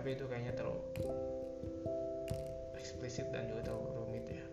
Tapi itu kayaknya terlalu eksplisit dan juga terlalu rumit ya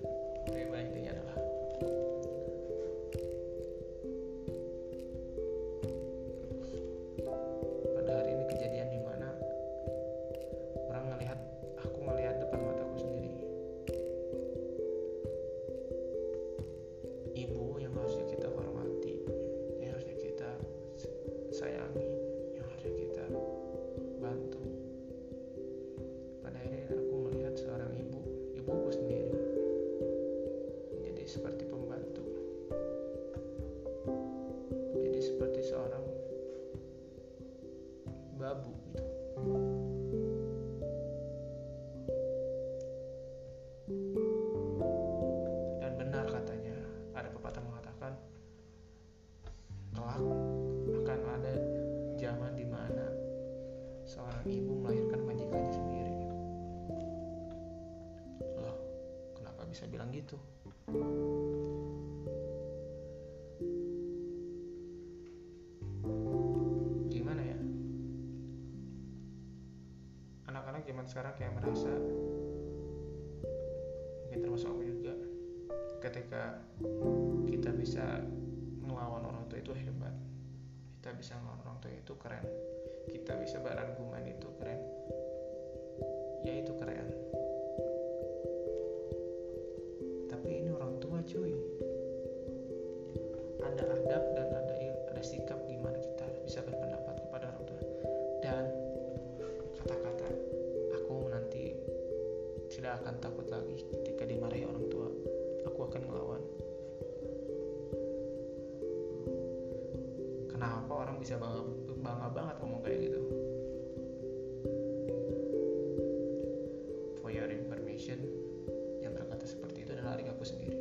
zaman sekarang kayak merasa mungkin termasuk aku juga ketika kita bisa melawan orang tua itu hebat kita bisa melawan orang tua itu keren kita bisa berargumen itu keren ya itu keren akan takut lagi ketika dimarahi orang tua. Aku akan melawan kenapa orang bisa bangga bangga banget ngomong kayak gitu? For your information yang berkata seperti itu adalah adik aku sendiri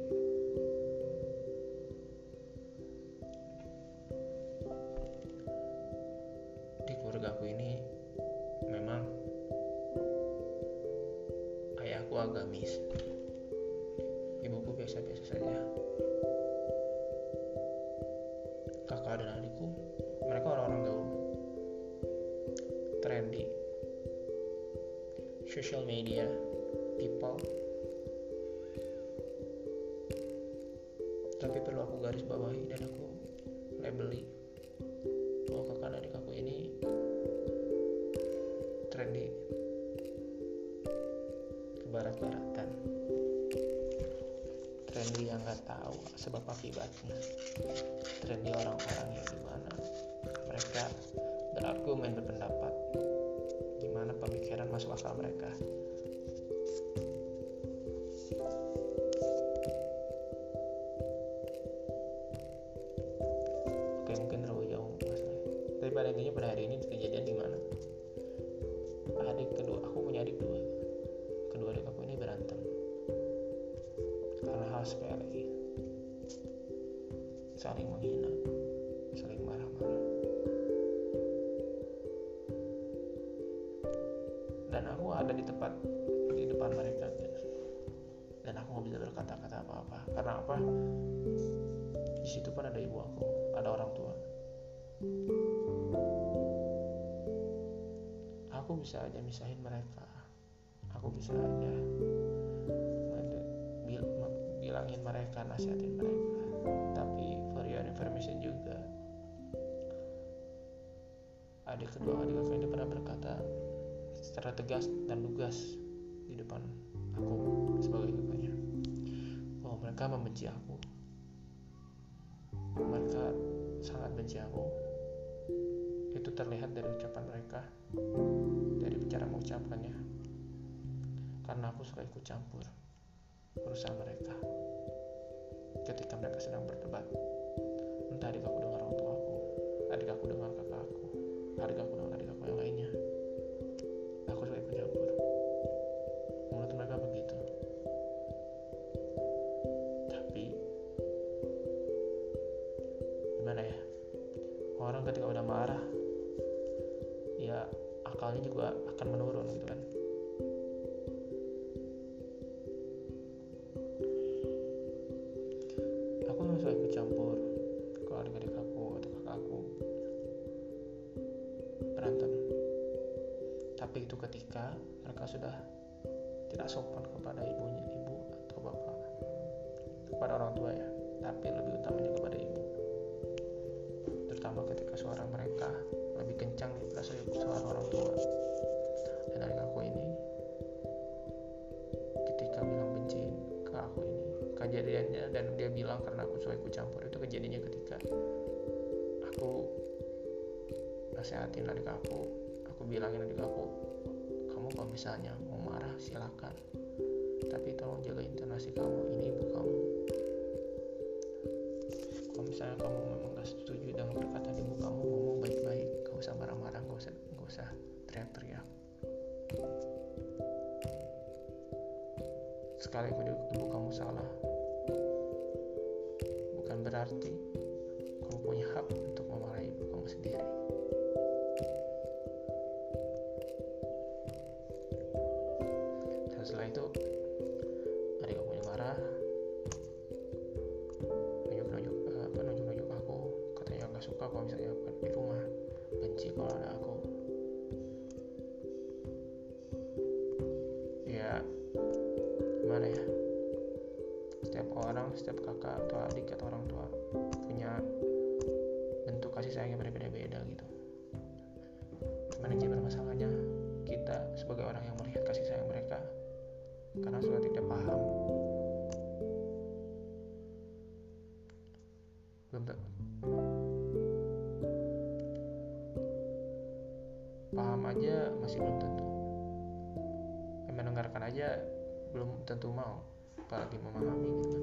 social media people. Tapi perlu aku garis bawahi dan aku labeli bahwa kakak dan adik aku ini trendy. Ke barat-baratan trendy yang nggak tahu sebab akibatnya. Trendy orang-orang yang di mana mereka berargumen berpendapat. gimana masuk akal mereka. Oke mungkin terlalu jauh masalahnya tapi pada intinya pada hari ini kejadian di mana? Adik kedua aku punya adik dua. Kedua adik aku ini berantem. Karena hal sepele. Saling menghina ada di tempat di depan mereka dan aku bisa berkata-kata apa-apa. Karena apa? Di situ pun ada ibu aku ada orang tua. Aku bisa aja misahin mereka. Aku bisa aja bilangin mereka nasihatin mereka. Tapi for your information juga adik kedua adik aku ini pernah berkata secara tegas dan lugas di depan aku sebagai kakaknya. Bahwa mereka membenci aku. Mereka sangat benci aku. Itu terlihat dari ucapan mereka dari cara mengucapkannya. Karena aku suka ikut campur urusan mereka. Ketika mereka sedang berdebat entah adik aku dengan orang tua aku adik aku dengan kakak aku adik aku dengan ketika udah marah ya akalnya juga akan menurun gitu kan dan dia bilang karena aku suka ikut campur itu kejadiannya ketika aku nasehatin adik aku aku bilangin adik aku kamu kalau misalnya mau marah silakan. Tapi tolong jaga intonasi kamu ini ibu kamu. Kalau misalnya kamu memang gak setuju dengan perkataan ibu kamu ngomong baik-baik gak usah marah-marah gak usah gak usah teriak-teriak. Sekalipun ibu kamu salah berarti kamu punya hak untuk memarahi ibu kamu sendiri paham. Belum paham aja masih belum tentu. Mendengarkan aja belum tentu mau apalagi memahami gitu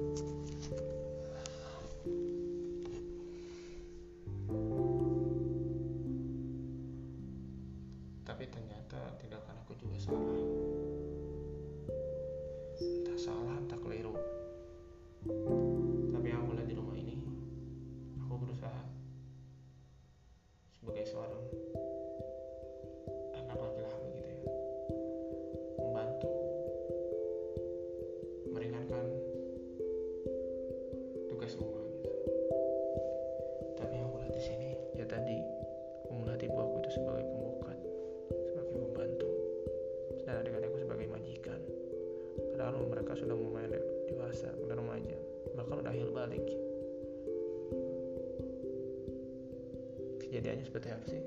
sih.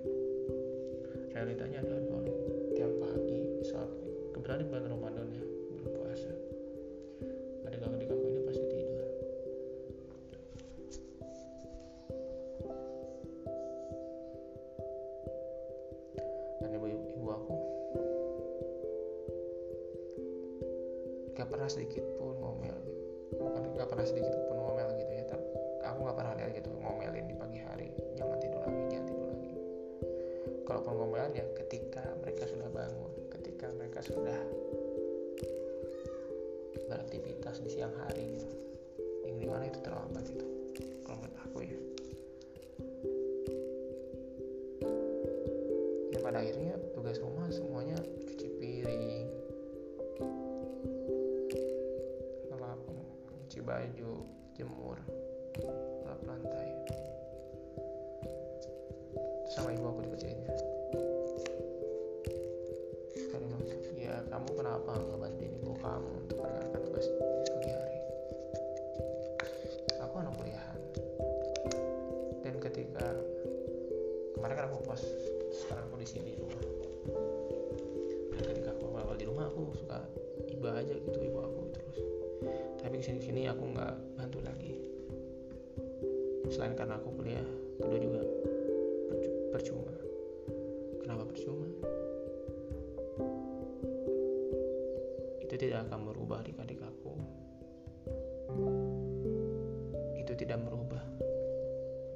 Realitanya adalah bahwa tiap pagi saat kebetulan di bulan Ramadan ya bulan puasa adik-adik aku ini pasti tidur. Dan ibu, ibu aku gak pernah sedikit pun ngomel. Bukan gak pernah sedikit pun ngomel gitu ya tapi aku gak pernah lihat gitu ngomelin pengembangan ya ketika mereka sudah bangun ketika mereka sudah beraktivitas di siang hari gitu. Yang di mana itu terlambat itu, kalau menurut aku ya. Ya pada akhirnya tugas rumah semuanya cuci piring lap cuci baju jemur lap lantai sama ibu aku dikerjainnya kan ya kamu kenapa nggak bantuin ibu kamu untuk mengerjakan tugas pagi hari? Aku anak kuliahan. Dan ketika kemarin kan aku pos sekarang aku di sini di rumah. Dan ketika aku awal, -awal di rumah aku suka iba aja gitu ibu aku terus. Tapi ke sini sini aku nggak bantu lagi. Selain karena aku kuliah kedua juga apa percuma. Itu tidak akan merubah di adik aku. Itu tidak merubah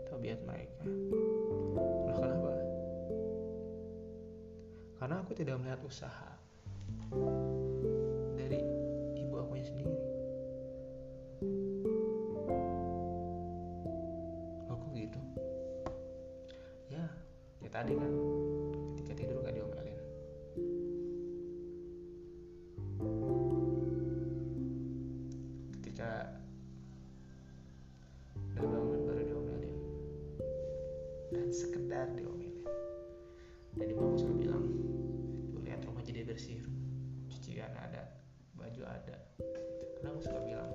tabiat mereka. Lah kenapa? Karena aku tidak melihat usaha. sekedar diomelin. Jadi mama suka bilang tuh lihat rumah jadi bersih cucian ada baju ada. Karena aku suka bilang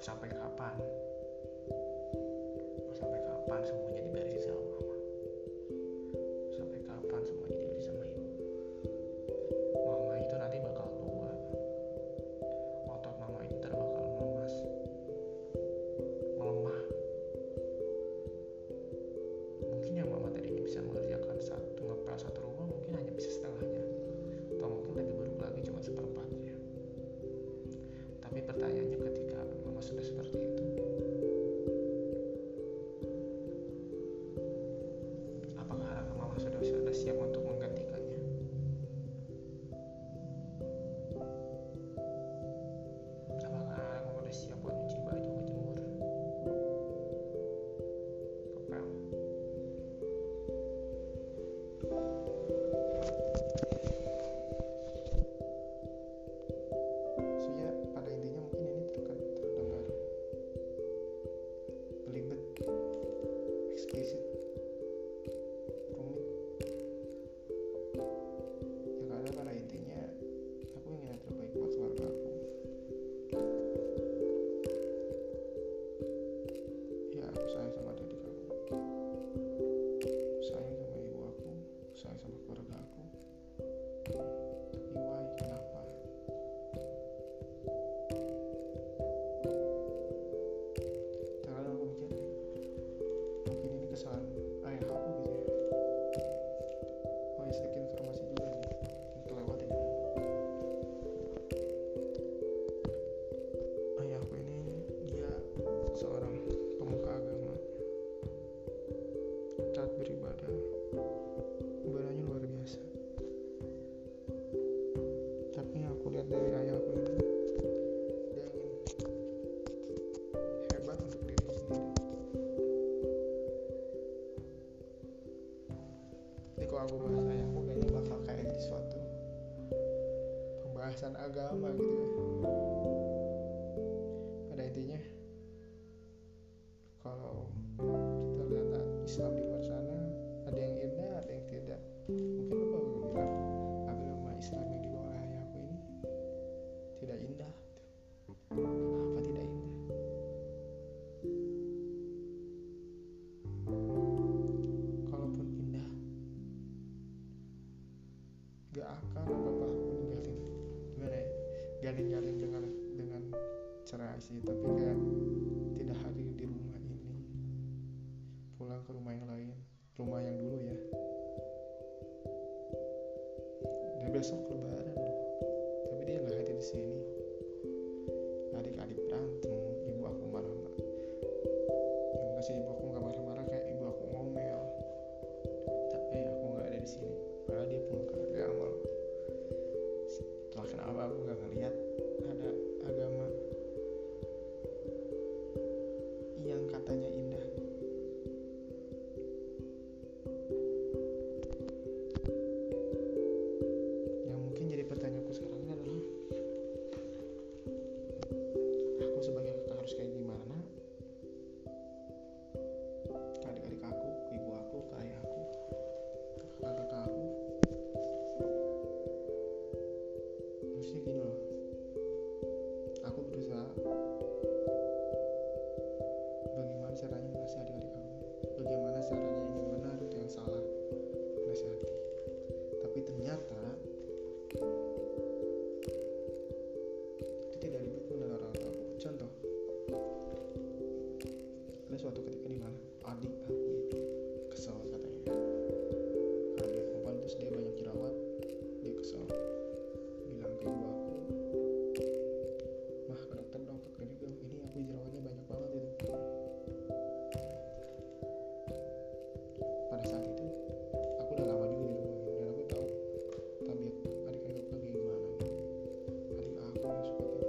sampai kapan? tapi pertanyaannya ketika memang sudah seperti itu. cáncer dañino. Thank you.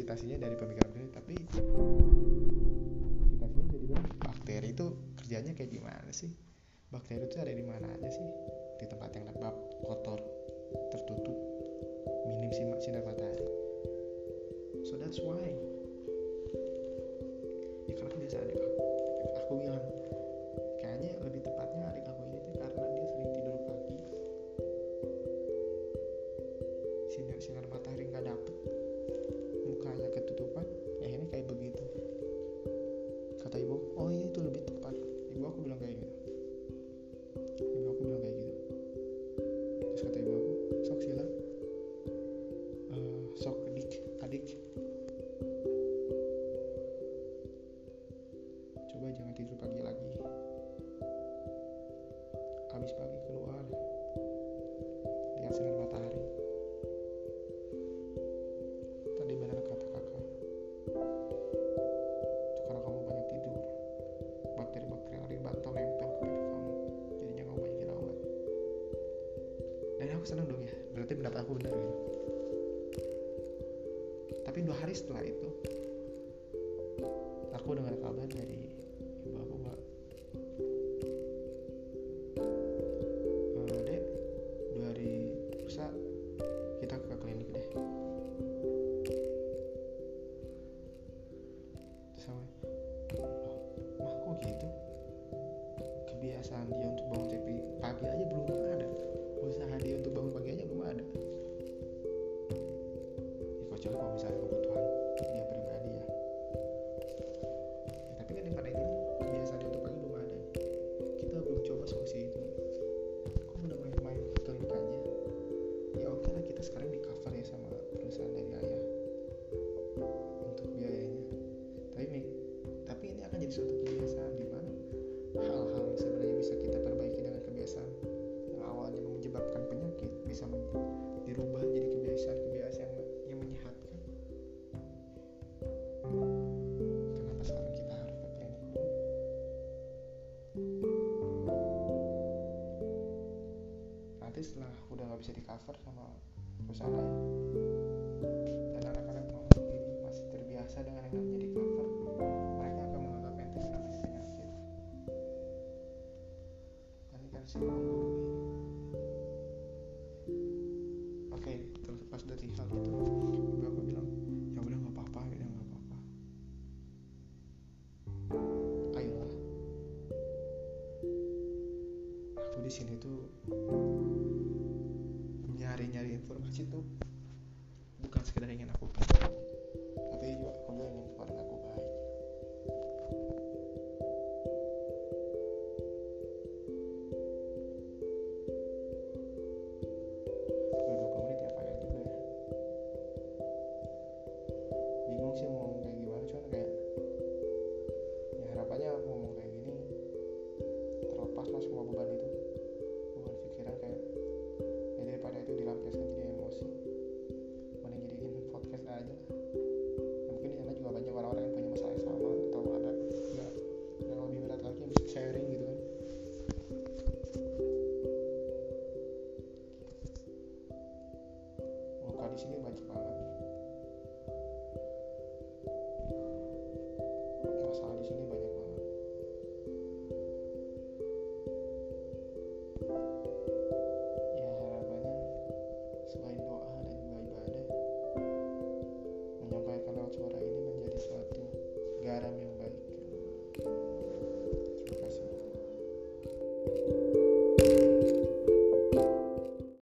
sitasinya dari pemikiran bakteri tapi sitasinya jadi bakteri itu kerjanya kayak gimana sih? Bakteri itu ada di mana aja sih? Di tempat yang lembab kotor tertutup minim sinar matahari. So that's why. Ya karena kan ada Kamis pagi keluar lihat sinar matahari. sampai oh, mah kok gitu? Kebiasaan dia untuk bangun tapi pagi aja belum ada. di sini tuh nyari-nyari informasi tuh bukan sekedar ingin aku tapi juga kamu ingin keluarin aku.